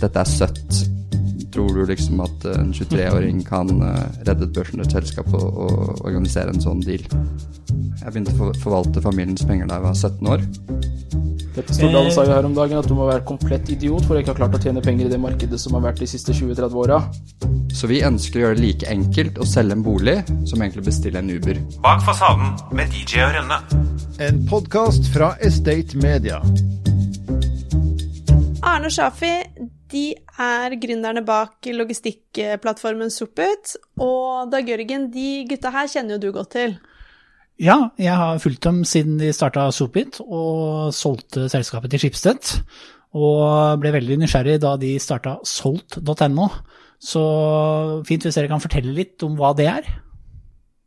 dette er søtt. Tror du liksom at en 23-åring kan uh, redde et børsnødt selskap og, og, organisere en sånn deal? Jeg begynte å forvalte familiens penger da jeg var 17 år. Dette Stordalen sa jo her om dagen at du må være komplett idiot for å ikke ha klart å tjene penger i det markedet som har vært de siste 20-30 åra. Så vi ønsker å gjøre det like enkelt å selge en bolig som egentlig å bestille en Uber. Bak fasaden med DJ og Rønne. En podkast fra Estate Media. Arne Shafi de er gründerne bak logistikkplattformen Soput. Og Dag Jørgen, de gutta her kjenner jo du godt til. Ja, jeg har fulgt dem siden de starta Sopit og solgte selskapet til Schibsted. Og ble veldig nysgjerrig da de starta solgt.no. Så fint hvis dere kan fortelle litt om hva det er.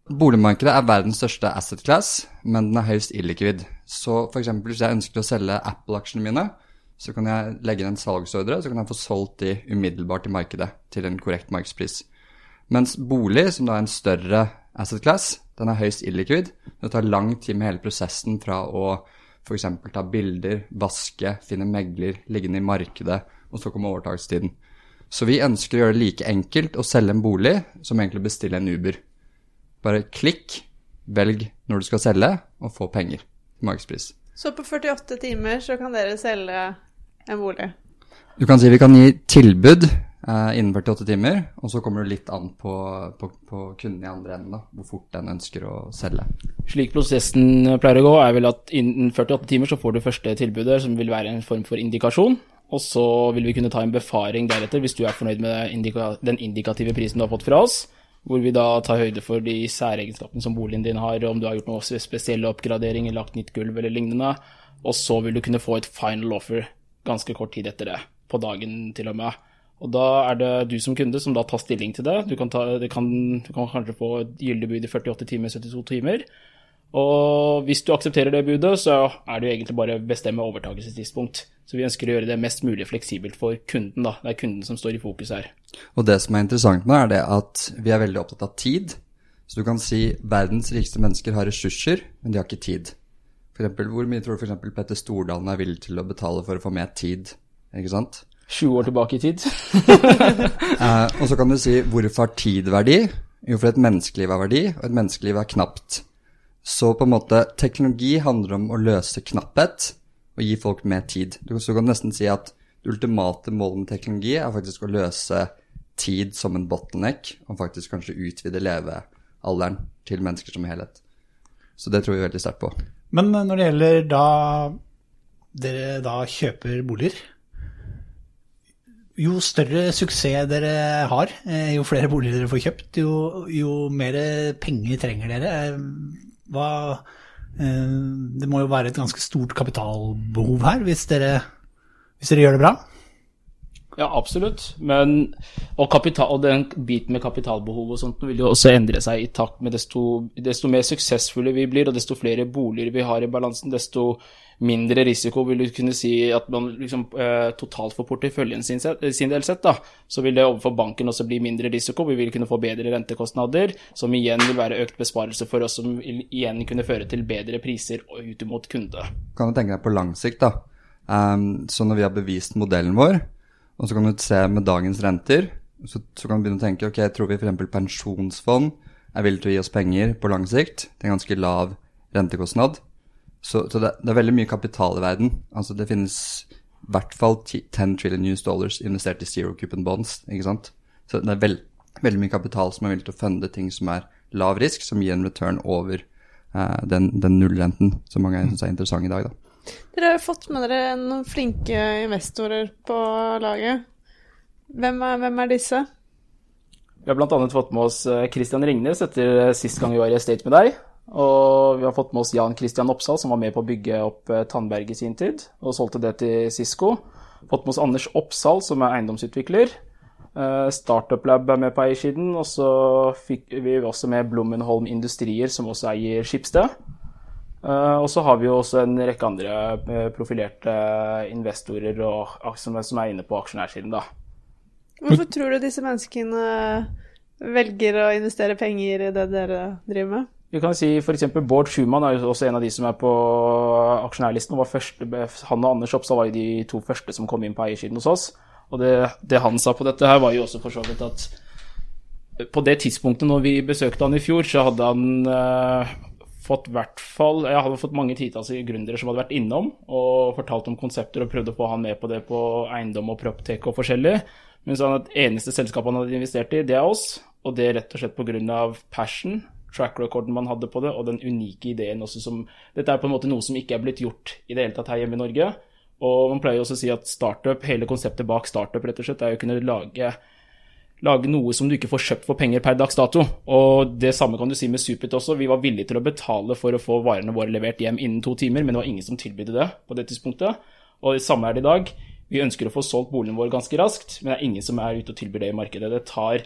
Boligmarkedet er verdens største asset class, men den er høyst illikvid. Så f.eks. hvis jeg ønsker å selge Apple-aksjene mine, så kan jeg legge inn en salgsordre, så kan jeg få solgt de umiddelbart i markedet til en korrekt markedspris. Mens bolig, som da er en større asset class, den er høyst illikvid. Det tar lang tid med hele prosessen fra å f.eks. ta bilder, vaske, finne megler, ligge i markedet, og så kommer overtakstiden. Så vi ønsker å gjøre det like enkelt å selge en bolig som egentlig å bestille en Uber. Bare klikk, velg når du skal selge, og få penger til markedspris. Så på 48 timer så kan dere selge en bolig. Du kan si vi kan gi tilbud eh, innen 48 timer, og så kommer det litt an på, på, på kunden i andre enden, da, hvor fort den ønsker å selge. Slik prosessen pleier å gå, er vel at innen 48 timer så får du første tilbudet, som vil være en form for indikasjon. Og så vil vi kunne ta en befaring deretter, hvis du er fornøyd med indika den indikative prisen du har fått fra oss. Hvor vi da tar høyde for de særegenskapene som boligen din har, om du har gjort noe spesiell oppgradering, lagt nytt gulv eller lignende. Og så vil du kunne få et final offer ganske kort tid etter det, på dagen til og med. Og da er det du som kunde som da tar stilling til det. Du kan, ta, du kan, du kan kanskje få gyldig bud i 48 timer, 72 timer. Og hvis du aksepterer det budet, så er det jo egentlig bare å bestemme overtakelsestidspunkt. Så vi ønsker å gjøre det mest mulig fleksibelt for kunden, da. Det er kunden som står i fokus her. Og det som er interessant nå, er det at vi er veldig opptatt av tid. Så du kan si verdens rikeste mennesker har ressurser, men de har ikke tid. For eksempel, hvor mye tror du f.eks. Petter Stordalen er villig til å betale for å få mer tid? Ikke sant? 20 år tilbake i tid. eh, og så kan du si hvorfor har tid verdi? Jo, for et menneskeliv har verdi, og et menneskeliv er knapt. Så på en måte, teknologi handler om å løse knapphet og gi folk mer tid. Du så kan nesten si at det ultimate målet med teknologi er faktisk å løse tid som en bottleneck, og faktisk kanskje utvide levealderen til mennesker som helhet. Så det tror vi veldig sterkt på. Men når det gjelder da dere da kjøper boliger Jo større suksess dere har, eh, jo flere boliger dere får kjøpt, jo, jo mer penger trenger dere. Hva, eh, det må jo være et ganske stort kapitalbehov her, hvis dere, hvis dere gjør det bra? Ja, absolutt. Men, og, kapital, og, den biten med kapitalbehov og sånt vil jo også endre seg i takt med desto, desto, mer suksessfulle vi blir, og desto flere boliger vi har i balansen, desto mindre risiko vil du kunne si at man liksom eh, totalt for porteføljen sin, sin del sett. Så vil det overfor banken også bli mindre risiko. Vi vil kunne få bedre rentekostnader, som igjen vil være økt besparelse for oss, som vil igjen kunne føre til bedre priser ut mot kunde. Kan du tenke deg på lang sikt, da. Um, så når vi har bevist modellen vår, og så kan du se med dagens renter, så, så kan du begynne å tenke ok, tror vi f.eks. pensjonsfond er villig til å gi oss penger på lang sikt. Er en ganske lav rentekostnad. Så, så det, det, er veldig mye kapital i verden. Altså det finnes i hvert fall 10 trillion US dollars investert i zero coupon bonds. ikke sant? Så det er veld, veldig mye kapital som er villig til å funde ting som er lav risk, som gir en return over uh, den, den nullrenten som mange syns er interessant i dag. da. Dere har fått med dere noen flinke investorer på laget. Hvem er, hvem er disse? Vi har bl.a. fått med oss eh, Christian Ringnes etter sist gang vi var i Estate med deg. Og vi har fått med oss Jan Christian Oppsal, som var med på å bygge opp eh, Tandberg i sin tid, og solgte det til Cisco. Fått med oss Anders Oppsal, som er eiendomsutvikler. Eh, Startup Lab er med på eiersiden, og så fikk vi også med Blommenholm Industrier, som også eier Skipsted. Uh, og så har vi jo også en rekke andre uh, profilerte investorer og, som, som, er inne på aksjonærsiden, da. Hvorfor tror du disse menneskene velger å investere penger i det dere driver med? Vi kan si f.eks. Bård Schumann er jo også en av de som er på aksjonærlisten. Første, han og Anders Oppstad var jo de to første som kom inn på eiersiden hos oss. Og det, det han sa på dette her, var jo også for så vidt at på det tidspunktet når vi besøkte han i fjor, så hadde han eh, fått hvert fall Jeg hadde fått mange titalls gründere som hadde vært innom og fortalt om konsepter og prøvd å få han med på det på eiendom og proptek og forskjellig. Men så han at eneste selskapet han hadde investert i, det er oss. Og det rett og slett pga. passion, track recorden man hadde på det, og den unike ideen også som Dette er på en måte noe som ikke er blitt gjort i det hele tatt her hjemme i Norge. Og man pleier også å si at startup, hele konseptet bak startup rett og slett, er å kunne lage lage noe som du ikke får kjøpt for penger per dags dato. Og det samme kan du si med Supit også. Vi var villige til å betale for å få varene våre levert hjem innen to timer, men det var ingen som tilbød det på det tidspunktet. Og det samme er det i dag. Vi ønsker å få solgt boligen vår ganske raskt, men det er ingen som er ute og tilbyr det i markedet. Det, tar,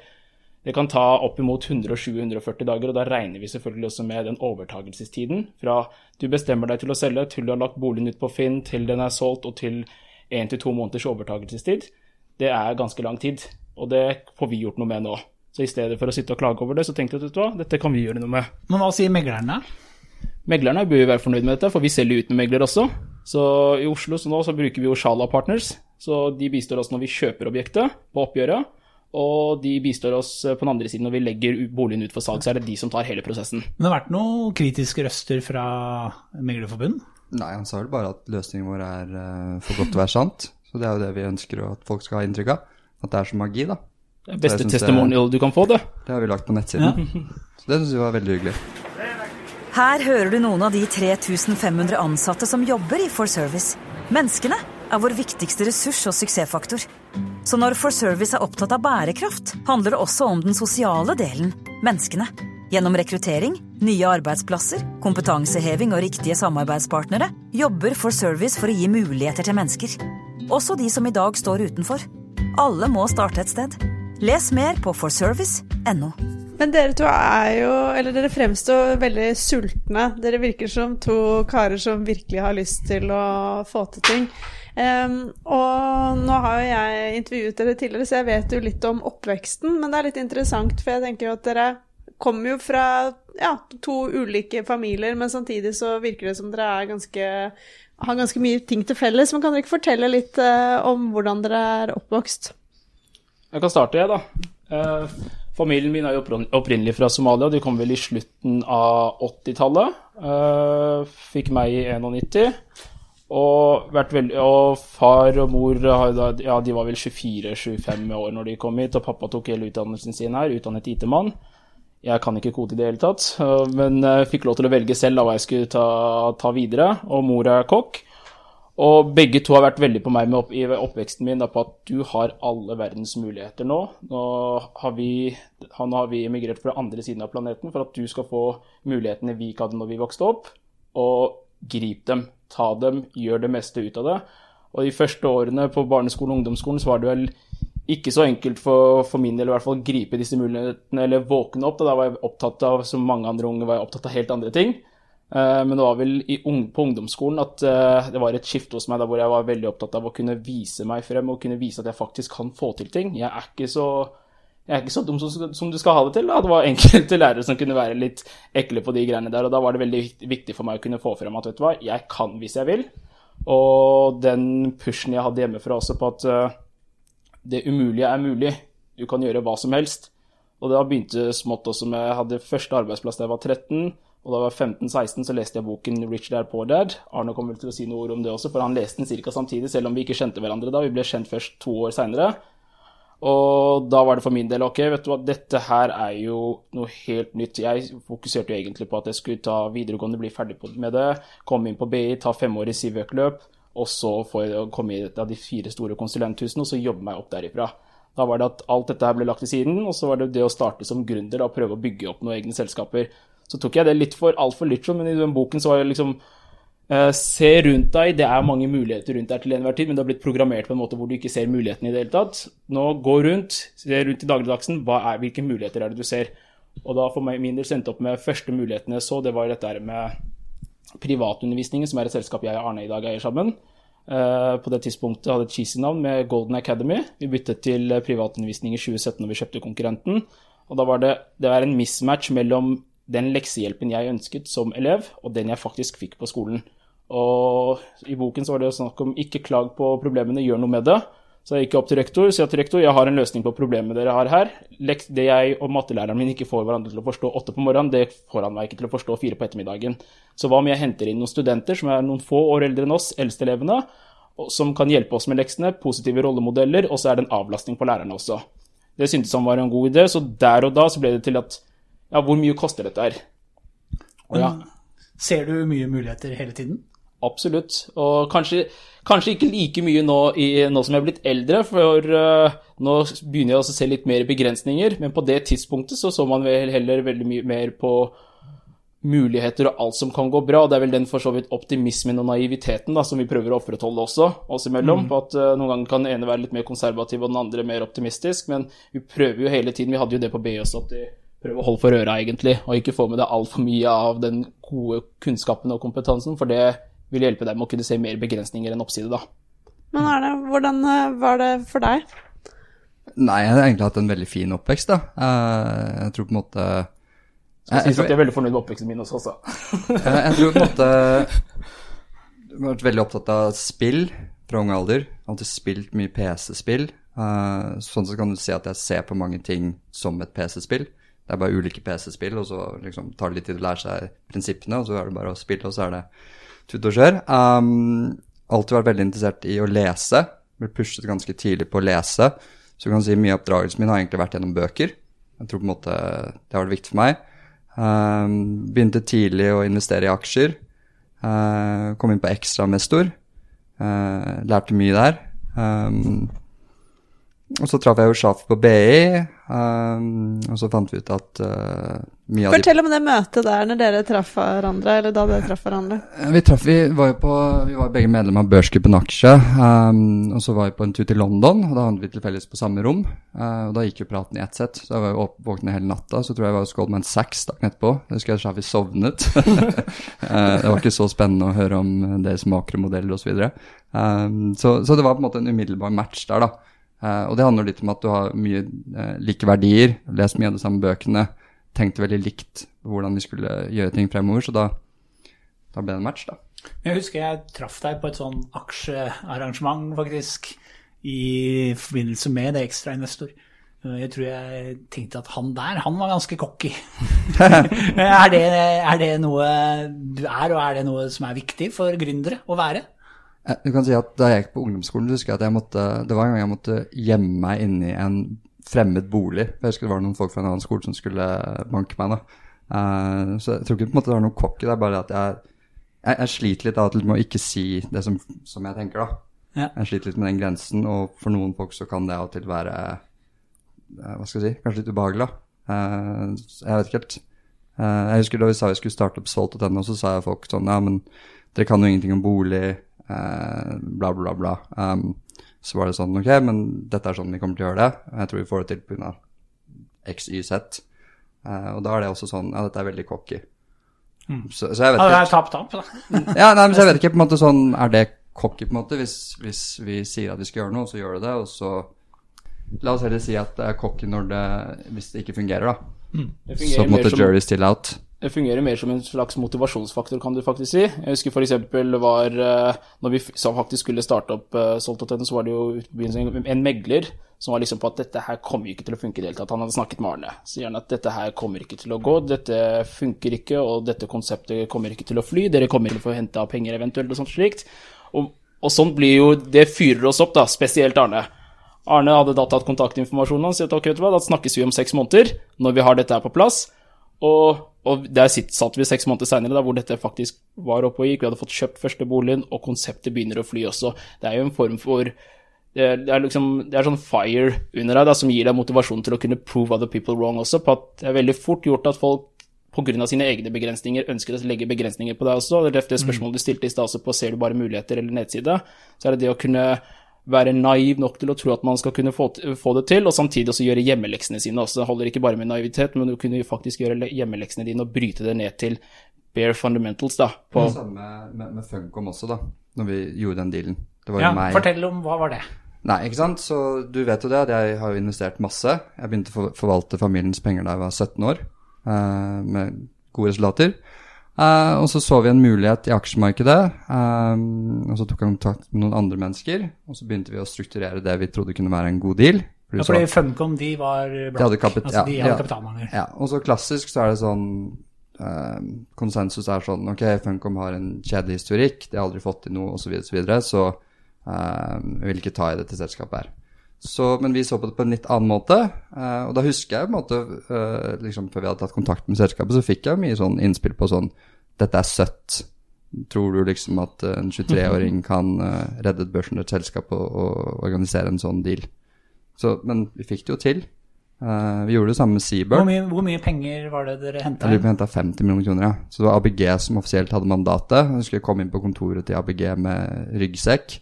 det kan ta oppimot 120-140 dager, og da regner vi selvfølgelig også med den overtagelsestiden. Fra du bestemmer deg til å selge, til du har lagt boligen ut på Finn, til den er solgt, og til én til to måneders overtagelsestid. Det er ganske lang tid. Og det får vi gjort noe med nå. Så i stedet for å sitte og klage over det, så tenkte jeg at vet dette kan vi gjøre noe med. Men hva sier meglerne? Meglerne bør jo være fornøyd med dette, for vi selger ut med megler også. Så i Oslo så nå så bruker vi jo Shala Partners. Så de bistår oss når vi kjøper objektet på oppgjøret. Og de bistår oss på den andre siden når vi legger boligen ut for salg. Så er det de som tar hele prosessen. Men det har vært noen kritiske røster fra Meglerforbund? Nei, han sa vel bare at løsningen vår er uh, for godt til å være sant. Så det er jo det vi ønsker at folk skal ha inntrykk av. At det er så magi, da. Det beste testimonial du kan få, det. Det har vi lagt på nettsiden. Ja. Så det syns vi var veldig hyggelig. Her hører du noen av de 3500 ansatte som jobber i For Service. Menneskene er vår viktigste ressurs og suksessfaktor. Så når For Service er opptatt av bærekraft, handler det også om den sosiale delen menneskene. Gjennom rekruttering, nye arbeidsplasser, kompetanseheving og riktige samarbeidspartnere jobber For Service for å gi muligheter til mennesker. Også de som i dag står utenfor. Alle må starte et sted. Les mer på forservice.no. Men dere to er jo Eller dere fremstår veldig sultne. Dere virker som to karer som virkelig har lyst til å få til ting. Um, og nå har jo jeg intervjuet dere tidligere, så jeg vet jo litt om oppveksten. Men det er litt interessant, for jeg tenker jo at dere kommer jo fra ja, to ulike familier, men samtidig så virker det som dere er ganske har ganske mye ting til felles. Men kan dere ikke fortelle litt uh, om hvordan dere er oppvokst? Jeg kan starte, jeg, da. Uh, familien min er jo opprinnelig fra Somalia. De kom vel i slutten av 80-tallet. Uh, eh, fikk meg i 91. Og, veldig, og, far og mor ja, de var vel 24-25 år når de kom hit, og pappa tok hele utdannelsen sin her, utdannet IT-mann. Jeg kan ikke kode i det hele tatt, men jeg fikk lov til å velge selv da hva jeg skulle ta, ta videre. Og mor er kokk. Og begge to har vært veldig på meg opp, i oppveksten min da, på at du har alle verdens muligheter nå. Nå har vi, nå har vi emigrert fra andre siden av planeten for at du skal få mulighetene vi ikke hadde når vi vokste opp. Og grip dem, ta dem, gjør det meste ut av det. Og de første årene på barneskolen og ungdomsskolen så var det vel ikke så enkelt for, for min del i hvert fall å gripe disse mulighetene eller våkne opp. Da, da var jeg opptatt av, som mange andre unge, var jeg opptatt av helt andre ting. Uh, men det var vel på ungdomsskolen at uh, det var et skifte hos meg da hvor jeg var veldig opptatt av å kunne vise meg frem og kunne vise at jeg faktisk kan få til ting. Jeg er ikke så, er ikke så dum som, som, du skal ha det til. Da. Det var enkelte lærere som kunne være litt ekle på de greiene der, og da var det veldig viktig for meg å kunne få frem at vet du hva, jeg kan hvis jeg vil. Og den pushen jeg hadde hjemmefra også på at uh, det umulige er mulig. Du kan gjøre hva som helst. Og det begynte smått også med Jeg hadde første arbeidsplass da jeg var 13. Og da jeg var 15-16, så leste jeg boken 'Rich Dad Poor Dad'. Arne kommer vel til å si noen ord om det også, for han leste den ca. samtidig, selv om vi ikke kjente hverandre da. Vi ble kjent først to år seinere. Og da var det for min del ok, vet du hva, dette her er jo noe helt nytt. Jeg fokuserte jo egentlig på at jeg skulle ta videregående, bli ferdig med det, komme inn på BI, ta femårig Sivøk-løp og så får jeg komme i et av de fire store konsulenthusene og så jobbe meg opp derifra. Da var det at alt dette her ble lagt til siden, og så var det det å starte som gründer og prøve å bygge opp noen egne selskaper. Så tok jeg det litt for altfor litt, men i den boken så var det liksom eh, Se rundt deg, det er mange muligheter rundt deg til enhver tid, men det har blitt programmert på en måte hvor du ikke ser mulighetene i det hele tatt. Nå gå rundt, se rundt i dagligdagsen, er, hvilke muligheter er det du ser? Og da for min del endte opp med første mulighetene jeg så, det var dette her med Privatundervisningen, som er et selskap jeg og Arne i dag eier sammen. Uh, på det tidspunktet hadde et cheesy navn med Golden Academy. Vi byttet til privatundervisning i 2017 når vi kjøpte konkurrenten. Og da var det, det var en mismatch mellom den leksehjelpen jeg ønsket som elev, og den jeg faktisk fikk på skolen. Og i boken så var det snakk om ikke klag på problemene, gjør noe med det. Så jeg gikk opp til rektor og sa til rektor jeg har en løsning på problemet dere har her. Det jeg og mattelæreren min ikke får hverandre til å forstå åtte på morgenen, det får han meg ikke til å forstå fire på ettermiddagen. Så hva om jeg henter inn noen studenter som er noen få år eldre enn oss, eldsteelevene, som kan hjelpe oss med leksene, positive rollemodeller, og så er det en avlastning på lærerne også. Det syntes han var en god idé, så der og da så ble det til at ja, hvor mye koster dette her? Og ja, Ser du mye muligheter hele tiden? Absolutt. Og kanskje, kanskje ikke like mye nå, i, nå som jeg er blitt eldre, for uh, nå begynner jeg å se litt mer begrensninger. Men på det tidspunktet så så man vel heller veldig mye mer på muligheter og alt som kan gå bra. og Det er vel den for så vidt optimismen og naiviteten da, som vi prøver å opprettholde også, oss imellom. På at uh, Noen ganger kan den ene være litt mer konservativ og den andre mer optimistisk. Men vi prøver jo hele tiden, vi hadde jo det på BI også, at vi prøver å holde for øra egentlig, og ikke få med deg altfor mye av den gode kunnskapen og kompetansen, for det vil hjelpe deg med å kunne se mer begrensninger enn oppside, da. Men Arne, hvordan eh, var det for deg? Nei, jeg har egentlig hatt en veldig fin oppvekst, da. Eh, Jeg tror på en måte Jeg jeg, at jeg er veldig fornøyd med oppveksten min også, altså. jeg, jeg tror på en måte Jeg har vært veldig opptatt av spill fra ung alder. Jeg har Alltid spilt mye PC-spill. Eh, sånn så kan du si at jeg ser på mange ting som et PC-spill. Det er bare ulike PC-spill, og så liksom tar det litt tid å lære seg prinsippene, og så er det bare å spille, og så er det tut og kjør. Um, alltid vært veldig interessert i å lese. Ble pushet ganske tidlig på å lese. Så du kan si mye av oppdragelsen min har egentlig vært gjennom bøker. Jeg tror på en måte det har vært viktig for meg. Um, begynte tidlig å investere i aksjer. Uh, kom inn på ekstramestor. Uh, lærte mye der. Um, og så traff jeg jo Shafi på BI, um, og så fant vi ut at uh, mye av de Fortell om det møtet der når dere traff hverandre, eller da dere traff hverandre. Vi traff, vi var jo på, vi var begge medlemmer av børsgruppen Aksje, um, og så var vi på en tur til London, og da havnet vi tilfeldigvis på samme rom, uh, og da gikk jo praten i ett sett, så jeg var jo våken hele natta, så tror jeg jeg var hos Goldman Sachs dagen etterpå, jeg husker jeg Shafi sovnet, uh, det var ikke så spennende å høre om deres makromodeller og så videre, um, så, så det var på en måte en umiddelbar match der da, Uh, og det handler litt om at du har mye uh, like verdier, lest mye av de samme bøkene, tenkte veldig likt hvordan vi skulle gjøre ting fremover, så da, da ble det en match, da. Jeg husker jeg traff deg på et sånn aksjearrangement, faktisk, i forbindelse med det ekstrainvestor. Jeg tror jeg tenkte at han der, han var ganske cocky. er, er det noe du er, og er det noe som er viktig for gründere å være? Eh, Du kan si at Da jeg gikk på ungdomsskolen, husker jeg at jeg måtte, det var en gang jeg måtte gjemme meg inni i en fremmed bolig. Jeg husker det var noen folk fra en annen skole som skulle banke meg. da. Uh, så jeg tror ikke på en måte det var noe cocky, det er bare at jeg, jeg, jeg sliter litt av og til med å ikke si det som, som jeg tenker, da. Ja. Jeg sliter litt med den grensen, og for noen folk så kan det av og til være eh, Hva skal jeg si? Kanskje litt ubehagelig, da. Jeg vet ikke helt. Jeg husker da vi sa vi skulle starte opp Svolt.no, så sa jeg folk sånn Ja, men dere kan jo ingenting om bolig, eh, bla, bla, bla. Um, så var det sånn Ok, men dette er sånn vi kommer til å gjøre det. Jeg tror vi får det til pga. X, Y, Z. Eh, og da er det også sånn Ja, dette er veldig cocky. Så, så jeg vet ikke Ja, det er tap, tap, da. ja, nei, men så jeg vet ikke på en måte sånn Er det cocky på en måte hvis, hvis vi sier at vi skal gjøre noe, så gjør du det, og så La oss heller si at det er cocky når det Hvis det ikke fungerer, da. Det Så fungerer, på en måte som, jury still out. Det fungerer mer som en slags motivasjonsfaktor, kan du faktisk si. Jeg husker f.eks. var eh, Når vi faktisk skulle starte opp uh, Solgt.no, så var det jo en- megler som var liksom på at dette her kommer ikke til å funke i det hele tatt. Han hadde snakket med Arne. Sier han at dette her kommer ikke til å gå, dette funker ikke, og dette konseptet kommer ikke til å fly, dere kommer til å få hente av penger eventuelt og sånt slikt. Og, og sånn blir jo Det fyrer oss opp, da, spesielt Arne. Arne hadde da tatt kontaktinformasjonen hans da snakkes vi om seks måneder, når vi har dette her på plass. Og, og der satt vi seks måneder seinere, hvor dette faktisk var oppe og gikk. Vi hadde fått kjøpt første boligen, og konseptet begynner å fly også. Det er jo en form for det er, det er liksom Det er sånn fire under deg da, som gir deg motivasjon til å kunne prove other people wrong også. På at det er veldig fort gjort at folk pga. sine egne begrensninger ønsker å legge begrensninger på deg også. Det spørsmålet du stilte i stad også på ser du bare muligheter eller nedside. Så er det det å kunne være naiv nok til å tro at man skal kunne få, få det til, og samtidig også gjøre hjemmeleksene sine Altså, Det holder ikke bare med naivitet, men du kunne faktisk gjøre hjemmeleksene dine og bryte det ned til bare fundamentals, da. På, Det samme med, med, Funcom også, da. Når vi gjorde den dealen. Det var jo Ja, meg fortell om hva var det? Nei, ikke sant. Så du vet jo det at jeg har jo investert masse. Jeg begynte å forvalte familiens penger da jeg var 17 år, eh, med gode resultater. Eh, og så så vi en mulighet i aksjemarkedet, um, og så tok jeg kontakt med noen andre mennesker. Og så begynte vi å strukturere det vi trodde kunne være en god deal. Ja, så- fordi Funcom, de var blank. hadde kapit- altså, de ja, hadde ja. kapitalmangel. Ja, og så klassisk så er det sånn eh, Konsensus er sånn Ok, Funcom har en kjedelig historikk, de har aldri fått til noe, osv., osv., så, videre, så eh, vi vil ikke ta i dette selskapet her. Så, men vi så på det på en litt annen måte, eh, og da husker jeg på en måte eh, liksom Før vi hadde tatt kontakt med selskapet, så fikk jeg mye sånn innspill på sånn Dette er søtt. Tror du liksom at eh, en 23-åring kan eh, redde et børsnotert selskap og, og organisere en sånn deal? Så, men vi fikk det jo til. Vi gjorde det samme med Hvor Seabird. mye, hvor mye penger var det dere henta? Vi henta 50 millioner kroner, ja. Så det var ABG som offisielt hadde mandatet. Jeg husker jeg kom inn på kontoret til ABG med ryggsekk.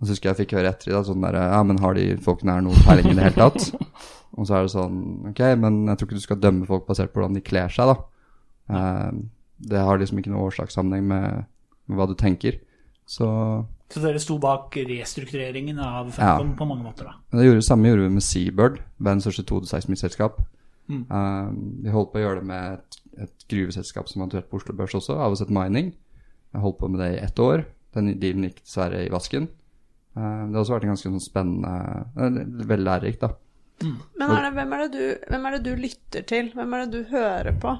Og så husker jeg jeg fikk høre etter i dag sånn der Ja, men har de folkene her noe peiling i det hele tatt? og så er det sånn Ok, men jeg tror ikke du skal dømme folk basert på hvordan de kler seg, da. Uh, det har liksom ikke noen årsakssammenheng med, med hva du tenker. Så Så dere sto bak restruktureringen av Funcom på mange måter, da? Det gjorde, samme gjorde vi med Seabird, verdens største 2D-seismikkselskap. Uh, vi holdt på å gjøre det med et, et gruveselskap som hadde vært på Oslo Børs også, Avocet Mining. Jeg holdt på med det i ett år. Den dealen gikk dessverre i vasken. Uh, det har også vært en ganske sånn spennende uh, Veldig lærerikt, da. Men er det, hvem, er det du, hvem er det du lytter til? Hvem er det du hører på?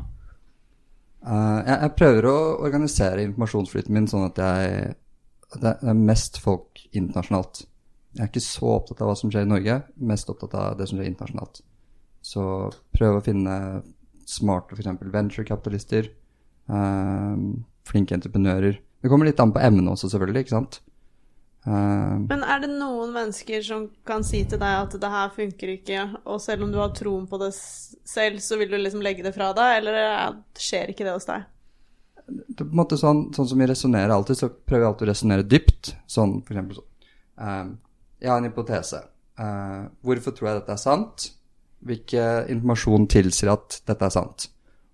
Uh, jeg, jeg prøver å organisere informasjonsflyten min sånn at jeg det det er mest folk internasjonalt. Jeg er ikke så opptatt av hva som skjer i Norge, mest opptatt av det som skjer internasjonalt. Så prøve å finne smarte f.eks. venturekapitalister, uh, flinke entreprenører. Det kommer litt an på emnet også, selvfølgelig, ikke sant. Uh, Men er det noen mennesker som kan si til deg at det her funker ikke, og selv om du har troen på det selv, så vil du liksom legge det fra deg, eller eh, skjer ikke det hos deg? det er på en måte sånn, sånn som vi resonnerer alltid, så prøver vi alltid å resonnere dypt. Sånn for eksempel sånn Jeg har en hypotese. Eh, hvorfor tror jeg dette er sant? Hvilken informasjon tilsier at dette er sant?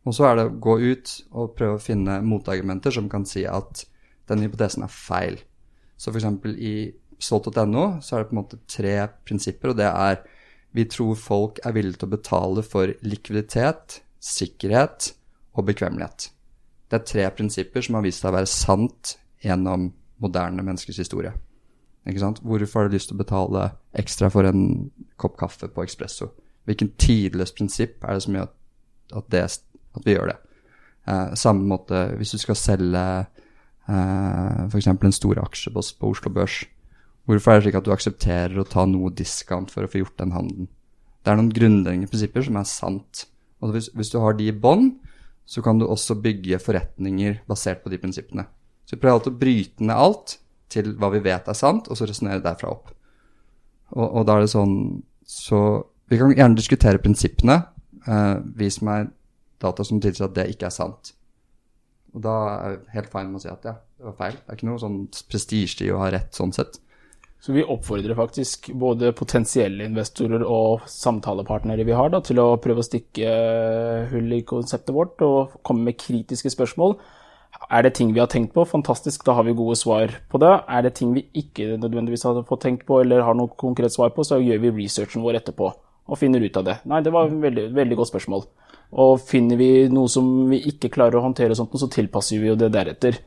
Og så er det å gå ut og prøve å finne motargumenter som kan si at den hypotesen er feil. Så eksempel i solgt.no så er det på en måte tre prinsipper, og det er vi tror folk er villige til å betale for likviditet, sikkerhet og bekvemmelighet. Det er tre prinsipper som har vist seg å være sant gjennom moderne menneskers historie. Hvorfor har du lyst til å betale ekstra for en kopp kaffe på Expresso? Hvilken tidløst prinsipp er det som gjør at, det, at vi gjør det? Eh, samme måte hvis du skal selge eh, f.eks. en stor aksje på, Oslo Børs. Hvorfor er det slik at du aksepterer å ta noe diskant for å få gjort den handelen? Det er noen grunnleggende prinsipper som er sant. Og hvis, hvis du har de i bånn, så kan du også bygge forretninger basert på de prinsippene. Så vi prøver alltid å bryte ned alt til hva vi vet er sant, og så resonnere derfra opp. Og, og da er det sånn Så vi kan gjerne diskutere prinsippene. Eh, vis meg data som tilsier at det ikke er sant. Og da er jeg helt fine med å si at ja, det var feil. Det er ikke noe sånn prestisje i å ha rett sånn sett. Så vi oppfordrer faktisk både potensielle investorer og samtalepartnere vi har, da, til å prøve å stikke eh, hull i konseptet vårt og komme med kritiske spørsmål. Er det ting vi har tenkt på? Fantastisk, da har vi gode svar på det. Er det ting vi ikke nødvendigvis har fått tenkt på eller har noe konkret svar på, så gjør vi researchen vår etterpå og finner ut av det. Nei, det var et veldig, veldig godt spørsmål. Og finner vi noe som vi ikke klarer å håndtere, sånt, så tilpasser vi jo det deretter.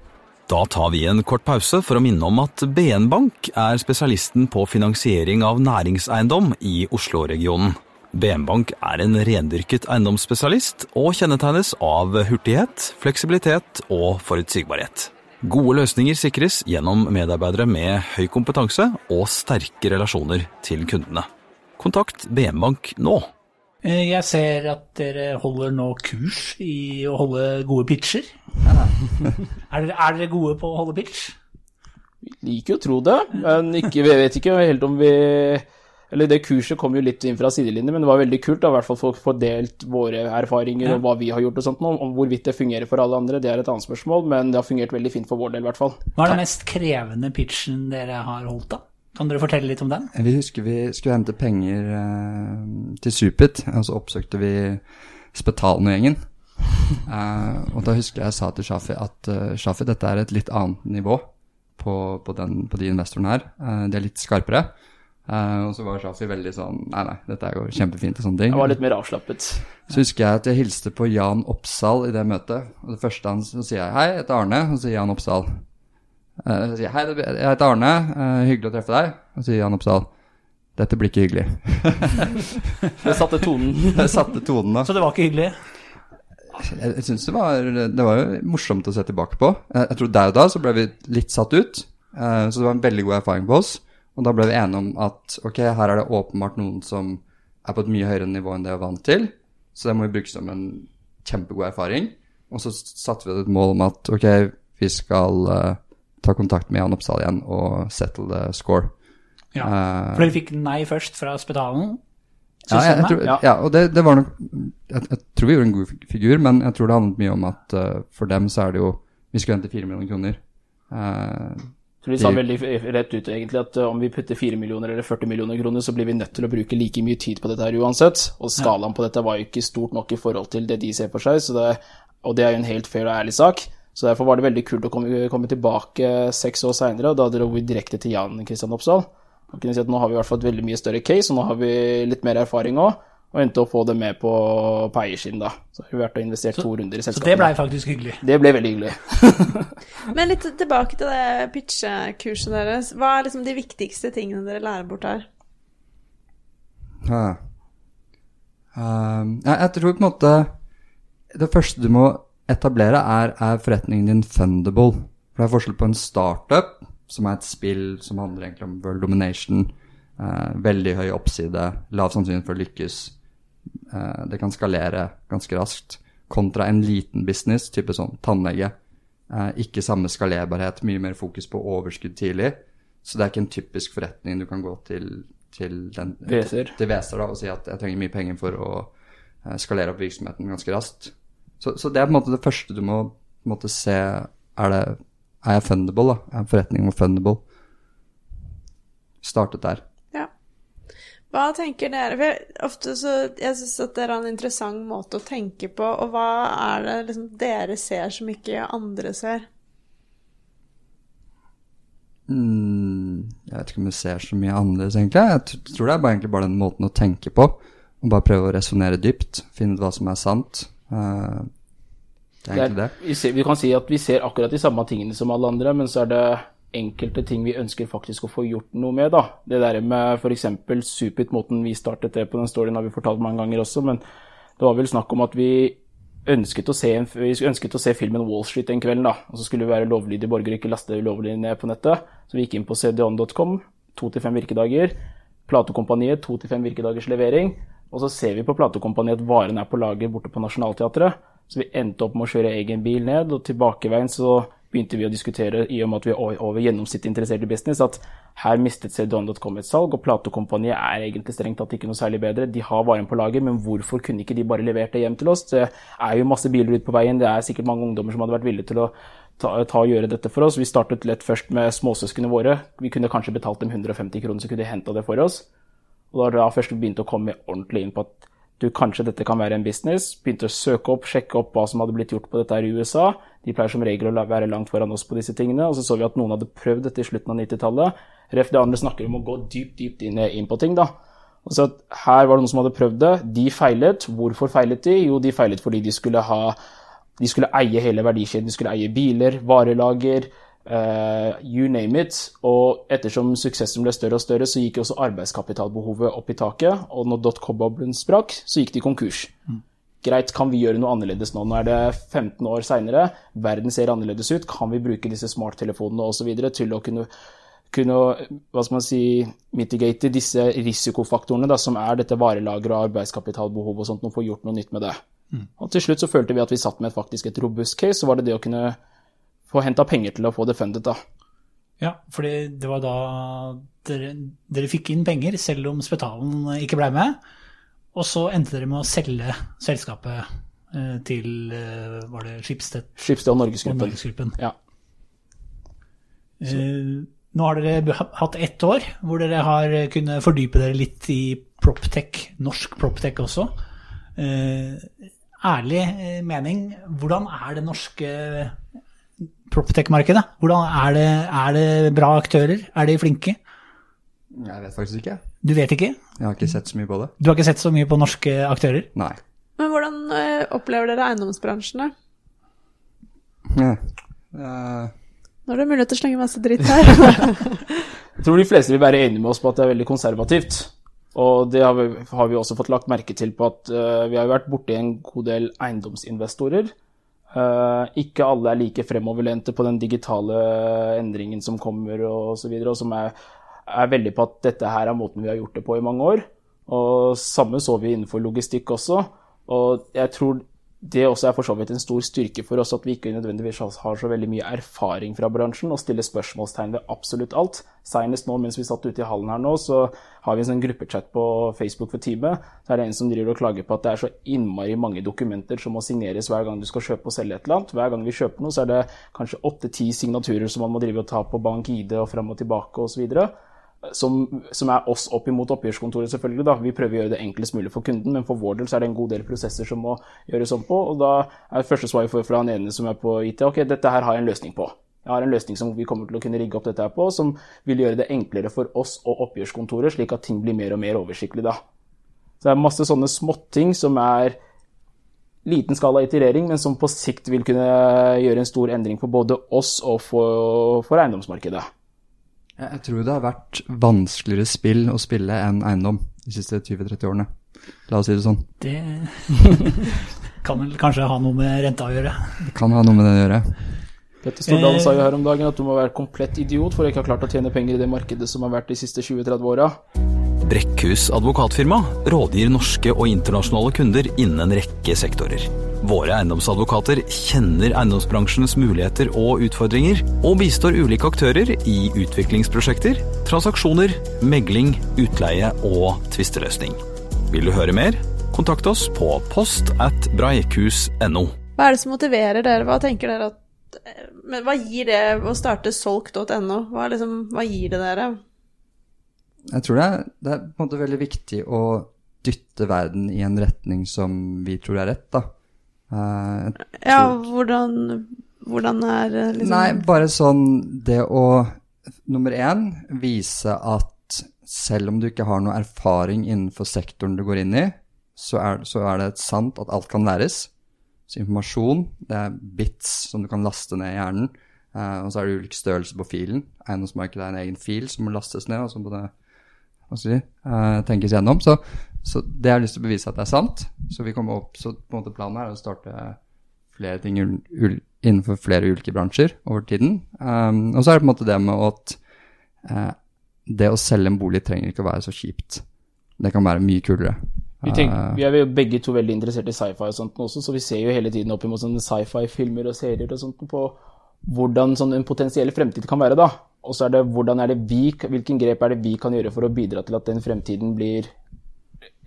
Da tar vi en kort pause for å minne om at BN Bank er spesialisten på finansiering av næringseiendom i Oslo-regionen. BN Bank er en rendyrket eiendomsspesialist og kjennetegnes av hurtighet, fleksibilitet og forutsigbarhet. Gode løsninger sikres gjennom medarbeidere med høy kompetanse og sterke relasjoner til kundene. Kontakt BN Bank nå. Eh, Jeg ser at dere holder nå kurs i å holde gode pitcher. er, dere, er dere gode på å holde pitch? Vi liker jo å tro det, men ikke, vi vet ikke helt om vi Eller det kurset kom jo litt inn fra sidelinjen, men det var veldig kult da, i hvert fall for å få delt våre erfaringer Ja. og hva vi har gjort og sånt nå. Om hvorvidt det fungerer for alle andre, det er et annet spørsmål, men det har fungert veldig fint for vår del, i hvert fall. Hva er den mest krevende pitchen dere har holdt, da? Kan dere fortelle litt om den? Vi husker vi skulle hente penger eh, til Supit, og så oppsøkte vi Spetalen-gjengen. Eh, og da husker jeg jeg sa til Shafi at uh, Shafi, dette er et litt annet nivå på, på, den, på de investorene her. Eh, de er litt skarpere. Eh, og så var Shafi veldig sånn Nei, nei, dette er jo kjempefint og sånne ting. Jeg var litt mer avslappet. Så husker jeg at jeg hilste på Jan Oppsal i det møtet. Og det første han så sier jeg 'Hei, jeg heter Arne', og så sier Jan Oppsal. Eh, Så sier 'Hei, jeg heter Arne, Uh, hyggelig å treffe deg', og sier Jan Oppsal 'Dette blir ikke hyggelig'. Det satte tonen. det satte tonen da. Så det var ikke hyggelig? Jeg, jeg synes det var, det var jo morsomt å se tilbake på. Jeg, jeg tror der og da så ble vi litt satt ut, Uh, så det var en veldig god erfaring på oss. Og da ble vi enige om at ok, her er det åpenbart noen som er på et mye høyere nivå enn det jeg er vant til, så det må vi bruke som en kjempegod erfaring. Og så satte vi et mål om at ok, vi skal eh, ta kontakt med Jan Oppsal igjen og settle the score. Ja. Eh, For dere fikk nei først fra Spetalen? ja, jeg, jeg tror, Ja. ja. og det, det var nok jeg, jeg tror vi gjorde en god figur, men jeg tror det handlet mye om at uh, for dem så er det jo Vi skulle hente fire millioner kroner. Uh, Så vi sa veldig rett ut egentlig at om vi putter 4 millioner eller 40 millioner kroner, så blir vi nødt til å bruke like mye tid på dette her uansett. Og skalaen på dette var jo ikke stort nok i forhold til det de ser for seg, så det, og det er jo en helt fair og ærlig sak. Så derfor var det veldig kult å komme, komme tilbake seks år seinere, og da dro vi direkte til Jan Kristian Oppsal. Og kunne si at nå har vi i hvert fall et veldig mye større case, og nå har vi litt mer erfaring òg. Og endte å få det med på, på eiersiden, da. Så har vi vært og investert to runder i selskapet. Så det blei faktisk hyggelig. det ble veldig hyggelig. Men litt tilbake til det pitchekurset deres. Hva er liksom de viktigste tingene dere lærer bort her? Ja. Um, jeg, jeg tror på en måte Det første du må etablere, er, er forretningen din fundable. For det er forskjell på en startup, som er et spill som handler egentlig om world domination. eh, veldig høy oppside, lav sannsynlighet for å lykkes. Eh, det kan skalere ganske raskt. Kontra en liten business, type sånn tannlege. Eh, ikke samme skalerbarhet, mye mer fokus på overskudd tidlig. Så det er ikke en typisk forretning du kan gå til, til, den, til da, og si at jeg trenger mye penger for å eh, skalere opp virksomheten ganske raskt. Så, så det er på en måte det første du må måte se Er, det, er jeg fundable, da? Er forretningen vår fundable? Startet der. Ja. Hva tenker dere? For jeg, ofte så Jeg syns at dere har en interessant måte å tenke på, og hva er det liksom dere ser som ikke andre ser? Mm, jeg vet ikke om jeg ser så mye annerledes, egentlig. Jeg tror det er bare, egentlig bare den måten å tenke på. Og bare prøve å resonnere dypt. Finne ut hva som er sant. Eh, det er egentlig det. Vi, ser, vi kan si at vi ser akkurat de samme tingene som alle andre, men så er det enkelte ting vi ønsker faktisk å få gjort noe med. da. Det der med f.eks. Supit, måten vi startet det på, den storyen har vi fortalt mange ganger også, men det var vel snakk om at vi ønsket å se, vi ønsket å se filmen Wall Street den kvelden, da. Og så skulle vi være lovlydige borgere, ikke laste ulovlig ned på nettet. Så vi gikk inn på cdon.com, to til fem virkedager. Platekompaniet, to til fem virkedagers levering. Og så ser vi på platekompaniet at varen er på lager borte på Nationaltheatret. Så vi endte opp med å kjøre egen bil ned, og tilbakeveien så begynte vi å diskutere, i og med at vi er over- gjennomsnittet interessert i business, at her mistet cdon.com et salg, og platekompaniet er egentlig strengt tatt ikke noe særlig bedre. De har varen på lager, men hvorfor kunne ikke de bare levert det hjem til oss? Det er jo masse biler ute på veien, det er sikkert mange ungdommer som hadde vært villige til å ta, ta og gjøre dette for oss. Vi startet lett først med småsøskene våre. Vi kunne kanskje betalt dem 150 kroner, så kunne de henta det for oss. Og da da først begynt å komme ordentlig inn på at du, kanskje dette kan være en business. Begynte å søke opp, sjekke opp hva som hadde blitt gjort på dette her i USA. De pleier som regel å være langt foran oss på disse tingene. Og så så vi at noen hadde prøvd dette i slutten av 90-tallet. Ref det andre snakker om å gå dypt, dypt inn, inn på ting, da. Og så at her var det noen som hadde prøvd det. De feilet. Hvorfor feilet de? Jo, de feilet fordi de skulle ha de skulle eie hele verdikjeden. De skulle eie biler, varelager, eh, you name it. Og ettersom suksessen ble større og større, så gikk også arbeidskapitalbehovet opp i taket. Og når dotcom-boblen sprakk, så gikk de konkurs. Greit, kan vi gjøre noe annerledes nå? Nå er det 15 år seinere, verden ser annerledes ut. Kan vi bruke disse smarttelefonene osv. til å kunne kunne hva skal man si, mitigate disse risikofaktorene da, som er dette varelageret og arbeidskapitalbehov og sånt, og få gjort noe nytt med det. Og til slutt så følte vi at vi satt med faktisk et robust case, så var det det å kunne få henta penger til å få det fundet, da. Ja, fordi det var da dere, dere fikk inn penger, selv om Spetalen ikke ble med. Og så endte dere med å selge selskapet eh, til eh, Var det Skipsted Skipsted og Norgesgruppen. og Norgesgruppen. Ja. Eh, nå har dere hatt ett år hvor dere har kunnet fordype dere litt i proptech, norsk proptech også. Ærlig mening, hvordan er det norske proptech-markedet? Hvordan er det, er det bra aktører? Er de flinke? Jeg vet faktisk ikke. Du vet ikke? Jeg har ikke sett så mye på det. Du har ikke sett så mye på norske aktører? Nei. Men hvordan eh, opplever dere eiendomsbransjen, da? Ja. Uh... Nå er det mulighet til å slenge masse dritt her. Jeg tror de fleste vil være enige med oss på at det er veldig konservativt. Og det har vi, har vi også fått lagt merke til på at uh, vi har vært borti en god del eiendomsinvestorer. Eh, ikke alle er like fremoverlente på den digitale endringen som kommer og så videre, og som er, er veldig på at dette her er måten vi har gjort det på i mange år. Og samme så vi innenfor logistikk også. Og jeg tror det også er for så vidt en stor styrke for oss at vi ikke nødvendigvis har så veldig mye erfaring fra bransjen og stiller spørsmålstegn ved absolutt alt. Senest nå mens vi satt ute i hallen her nå, så har vi en sånn gruppechat på Facebook for teamet. Så er det en som driver og klager på at det er så innmari mange dokumenter som må signeres hver gang du skal kjøpe og selge et eller annet. Hver gang vi kjøper noe, så er det kanskje åtte-ti signaturer som man må drive og ta på bank-ID og fram og tilbake osv som, som, er oss opp imot oppgjørskontoret, selvfølgelig. da. Vi prøver å gjøre det enklest mulig for kunden, men for vår del så er det en god del prosesser som må gjøres om på. Og da er første svar vi får fra han ene som er på IT, ok, dette her har jeg en løsning på. Jeg har en løsning som vi kommer til å kunne rigge opp dette her på, som vil gjøre det enklere for oss og oppgjørskontoret, slik at ting blir mer og mer oversiktlig da. Så det er masse sånne småting som er liten skala iterering, men som på sikt vil kunne gjøre en stor endring for både oss og for, for eiendomsmarkedet. Jeg tror det har vært vanskeligere spill å spille enn eiendom de siste 20-30 årene. La oss si det sånn. Det kan vel kanskje ha noe med renta å gjøre. Det kan ha noe med det å gjøre. Petter Stordalen sa jo her om dagen at du må være komplett idiot for å ikke ha klart å tjene penger i det markedet som har vært de siste 20-30 åra. Brekkhus advokatfirma rådgir norske og internasjonale kunder innen en rekke sektorer. Våre eiendomsadvokater kjenner eiendomsbransjens muligheter og utfordringer, og bistår ulike aktører i utviklingsprosjekter, transaksjoner, megling, utleie og tvisteløsning. Vil du høre mer? Kontakt oss på post at breikhus.no. Hva er det som motiverer dere? Hva tenker dere at men Hva gir det å starte solgt.no? Hva, liksom, hva gir det dere? Jeg tror det er, det er på en måte veldig viktig å dytte verden i en retning som vi tror er rett, da. Uh, ja, hvordan, hvordan er liksom Nei, bare sånn det å Nummer én, vise at selv om du ikke har noe erfaring innenfor sektoren du går inn i, så er, så er det sant at alt kan læres. Så informasjon, det er bits som du kan laste ned i hjernen. Uh, og så er det ulik størrelse på filen. Eiendomsmarkedet er en egen fil som må lastes ned, og så må det si, uh, tenkes gjennom. Så, så, det har jeg lyst til å bevise at det er sant. Så vi kommer opp, så på en måte planen er å starte flere ting innenfor flere ulike bransjer over tiden. Um, og så er det på en måte det med at uh, det å selge en bolig trenger ikke å være så kjipt. Det kan være mye kulere. Vi, tenker, vi, er jo begge to veldig interessert i sci-fi og sånt også, så vi ser jo hele tiden opp imot sånne sci-fi-filmer og serier og sånt på hvordan sånn en potensiell fremtid kan være, da. Og så er det er det vi, hvilken grep er det vi kan gjøre for å bidra til at den fremtiden blir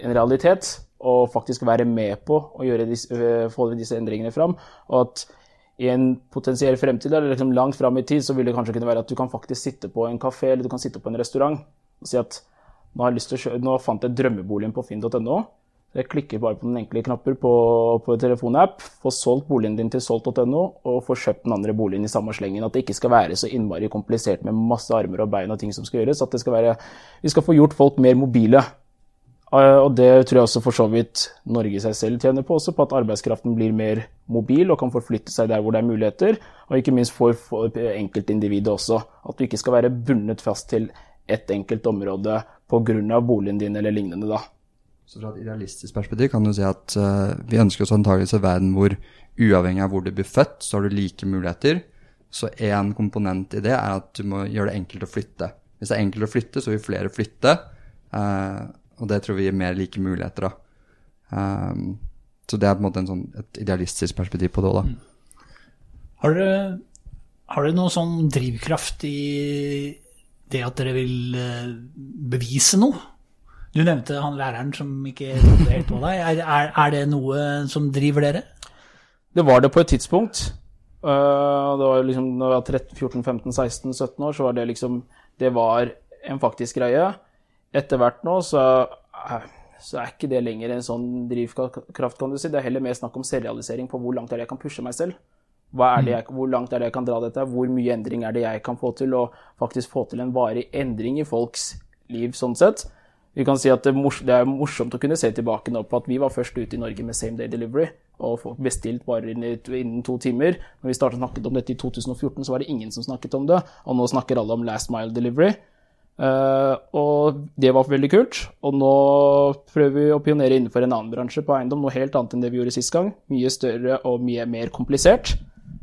en realitet, og faktisk være med på å disse, få disse endringene fram. Og at i en potensiell fremtid, eller liksom langt fram i tid, så vil det kanskje kunne være at du kan faktisk sitte på en kafé eller du kan sitte på en restaurant og si at nå, har jeg lyst til å nå fant jeg drømmeboligen på finn.no. Jeg klikker bare på den enkle knapper på, på telefonapp, får solgt boligen din til solgt.no og får kjøpt den andre boligen i samme slengen. At det ikke skal være så innmari komplisert med masse armer og bein og ting som skal gjøres. At skal være, vi skal få gjort folk mer mobile. Og det tror jeg også for så vidt Norge seg selv tjener på, også på at arbeidskraften blir mer mobil og kan forflytte seg der hvor det er muligheter. Og ikke minst for, for enkeltindividet også. At du ikke skal være bundet fast til ett enkelt område pga. boligen din eller lignende. da. Så fra et idealistisk perspektiv kan du si at uh, vi ønsker oss antakeligvis en verden hvor uavhengig av hvor du blir født, så har du like muligheter. Så én komponent i det er at du må gjøre det enkelt å flytte. Hvis det er enkelt å flytte, så vil flere flytte. Uh, og det tror vi gir mer like muligheter, da. Um, så det er på en måte en sånn, et idealistisk perspektiv på det òg, da. Mm. Har dere, har dere noen sånn drivkraft i det at dere vil bevise noe? Du nevnte han læreren som ikke trodde helt på deg. Er, er, er, det noe som driver dere? Det var det på et tidspunkt. Uh, det var liksom, når jeg var 13, 14, 15, 16, 17 år, så var det liksom Det var en faktisk greie. Etter hvert nå så, så er ikke det lenger en sånn drivkraft, kan du si. Det er heller mer snakk om selvrealisering på hvor langt er det jeg kan pushe meg selv. Jeg, hvor langt er det jeg kan dra dette? Hvor mye endring er det jeg kan få til? Og faktisk få til en varig endring i folks liv, sånn sett. Vi kan si at det, er morsomt å kunne se tilbake nå på at vi var først ute i Norge med same day delivery og bestilt varer innen to timer. Når vi startet snakket om dette i 2014, så var det ingen som snakket om det, og nå snakker alle om last mile delivery. Eh, og det var veldig kult. Og nå prøver vi å pionere innenfor en annen bransje på eiendom, noe helt annet enn det vi gjorde sist gang. Mye større og mye mer komplisert.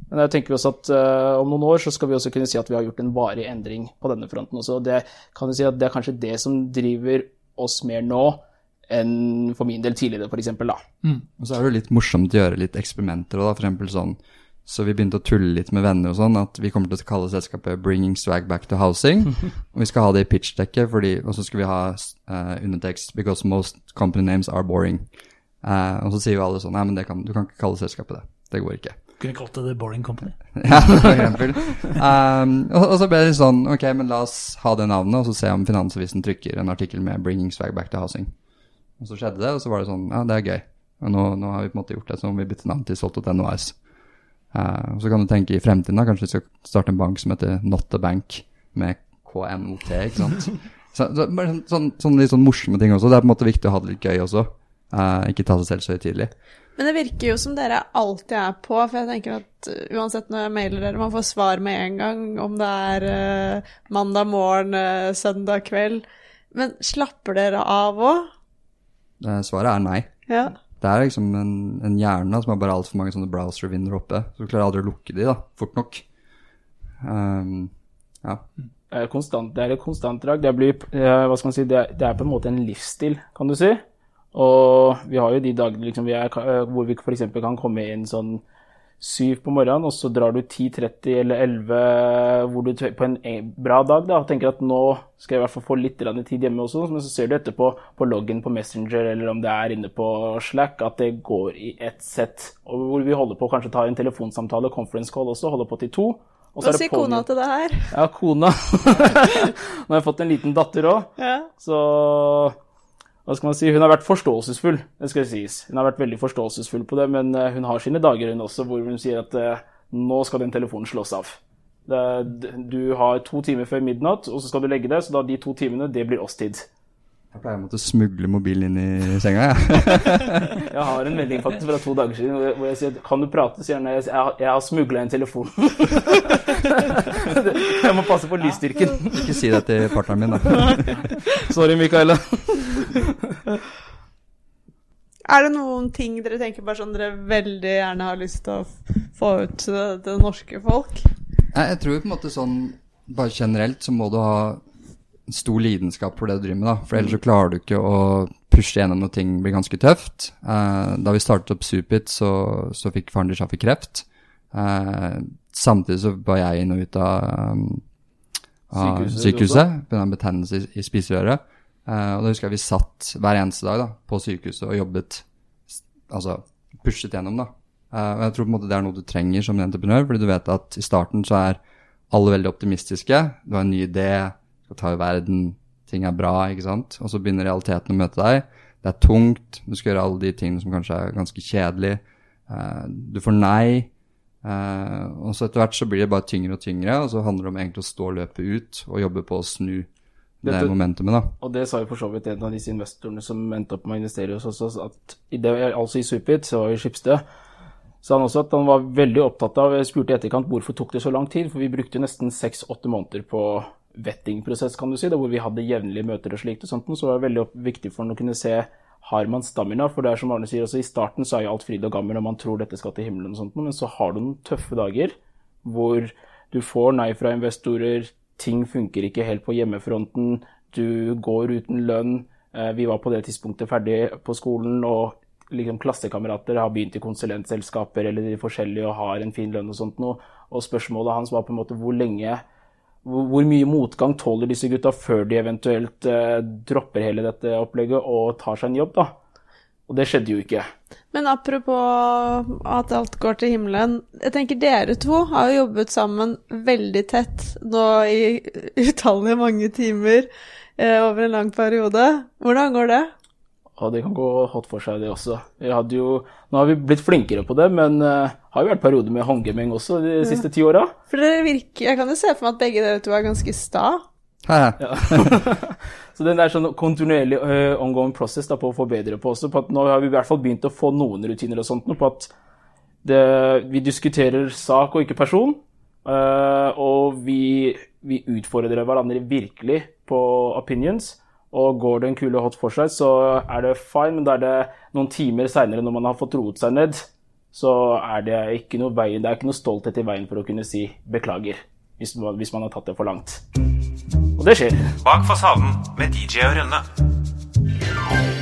Men jeg tenker også at uh, om noen år så skal vi også kunne si at vi har gjort en varig endring på denne fronten også. Og det kan du si at det er kanskje det som driver oss mer nå enn for min del tidligere, f.eks. da. Og så er det jo litt morsomt å gjøre litt eksperimenter og da, eksempel sånn så vi begynte å tulle litt med venner og sånn, at vi kommer til å kalle selskapet 'Bringing Swag Back to Housing'. og vi skal ha det i pitchdekket, og så skal vi ha uh, undertekst 'Because most company names are boring'. Uh, og så sier jo alle sånn Nei, men det kan, du kan ikke kalle selskapet det. Det går ikke. Kunne kalt det The Boring Company. ja, for eksempel. Um, og, og så ble det sånn Ok, men la oss ha det navnet, og så se om Finansavisen trykker en artikkel med 'Bringing Swag Back to Housing'. Og så skjedde det, og så var det sånn Ja, det er gøy. Og nå, nå har vi på en måte gjort det, så må vi bytte navn til Solto.no AS. Uh, så kan du tenke i fremtiden da, kanskje vi skal starte en bank som heter Not a Bank, med KNOT, ikke sant. så, så, sånn, sånn, sånn litt sånn morsomme ting også. Det er på en måte viktig å ha det litt gøy også. Uh, ikke ta seg selv så høytidelig. Men det virker jo som dere alltid er på, for jeg tenker at uh, uansett når jeg mailer dere, man får svar med en gang, om det er uh, mandag morgen, uh, søndag kveld. Men slapper dere av òg? Svaret er nei. Ja. Det er liksom en, en hjerne som har bare altfor mange sånne browser-vinner oppe. Så du klarer aldri å lukke de da, fort nok. Um, ja. Det er, konstant, det er et konstant drag. Det, blir, eh, hva skal man si, det, er, det er på en måte en livsstil, kan du si. Og vi har jo de dagene liksom, vi er, eh, hvor vi f.eks. kan komme inn sånn syv på morgenen, og så drar du 10.30 eller 11 hvor du på en bra dag da, og tenker at nå skal jeg i hvert fall få litt tid hjemme også, men så ser du etterpå på loggen på Messenger eller om det er inne på Slack at det går i ett sett, og hvor vi holder på å kanskje ta en telefonsamtale, conference call også, holder på til to. Hva er sier kona til det her? Ja, kona. Nå har jeg fått en liten datter òg. Ja. Så hva skal man si, hun har vært forståelsesfull, det skal sies. Hun har vært veldig forståelsesfull på det, men eh, hun har sine dager hun også hvor hun sier at eh, nå skal den telefonen slås av. Du har to timer før midnatt, og så skal du legge deg, så da de to timene, det blir oss-tid. Jeg pleier å måtte smugle mobilen inn i senga, jeg. Jeg har en melding faktisk fra to dager siden hvor jeg, sier kan du prate, sier han. Jeg, jeg, har- smugla en telefon. jeg må passe på lysstyrken. Ikke si det til partneren min, da. Sorry, Micaela. Er det noen ting dere tenker bare sånn dere veldig gjerne har lyst til å få ut til det, det norske folk? Jeg, jeg tror på en måte sånn Bare generelt så må du ha stor lidenskap for det du driver med, da. For ellers så klarer du ikke å pushe gjennom når ting blir ganske tøft. Eh, da vi startet opp Supit, så, så fikk faren til Shafi kreft. Eh, samtidig så var jeg inn og ut av, um, av Sykehuset, sykehuset pga. betennelse i, i spiserøret. Eh, og da husker jeg vi satt hver eneste dag da, på sykehuset og jobbet altså pushet gjennom, da. Eh, og jeg tror på en måte det er noe du trenger som entreprenør, fordi du vet at i starten så er alle veldig optimistiske. Du har en ny idé, skal ta i verden, ting er bra, ikke sant. Og så begynner realiteten å møte deg. Det er tungt, du skal gjøre alle de tingene som kanskje er ganske kjedelig. Eh, du får nei. eh, og så etter hvert så blir det bare tyngre og tyngre, og så handler det om egentlig å stå løpet ut og jobbe på å snu det Dette- momentumet, da. Og det sa jo for så vidt en av disse investorene som endte opp med å investere hos oss, at i det, altså i Supit, så var jo Skipsted, sa han også at han var veldig opptatt av Jeg spurte i etterkant hvorfor tok det så lang tid, for vi brukte nesten seks-åtte måneder på vettingprosess, kan du si, da, hvor vi hadde jevnlige møter og slikt og sånt, så var det veldig viktig for han å kunne se har man stamina, for det er som Arne sier, altså i starten så er jo alt fryd og gammen, og man tror dette skal til himmelen og sånt, men så har du noen tøffe dager hvor du får nei fra investorer, ting funker ikke helt på hjemmefronten, du går uten lønn. Eh, Vi var på det tidspunktet ferdig på skolen, og liksom klassekamerater har begynt i konsulentselskaper eller de forskjellige og har en fin lønn og sånt noe. Og spørsmålet hans var på en måte hvor lenge hvor, mye motgang tåler disse gutta før de eventuelt eh, dropper hele dette opplegget og tar seg en jobb, da. Og det skjedde jo ikke. Men apropos at alt går til himmelen. Jeg tenker dere to har jo jobbet sammen veldig tett nå i utallige mange timer eh, over en lang periode. Hvordan går det? Og det kan gå hot for seg, det også. Vi hadde jo, nå har vi blitt flinkere på det, men uh, har jo vært perioder med håndgemeng også de siste ti åra. For dere virker Jeg kan jo se for meg at begge dere to er ganske sta. Hæ. Så den er sånn kontinuerlig uh, ongoing process da, på å forbedre på også. På at nå har vi i hvert fall begynt å få noen rutiner og sånt på at det, vi diskuterer sak og ikke person. Uh, og vi, vi, utfordrer hverandre virkelig på opinions. Og går det en kule hot for seg, så er det fine, men da er det noen timer seinere, når man har fått roet seg ned, så er det ikke noe, vei, det er ikke noe stolthet i veien for å kunne si beklager hvis, hvis man har tatt det for langt. Og det skjer. Bak fasaden med DJ og Rønne.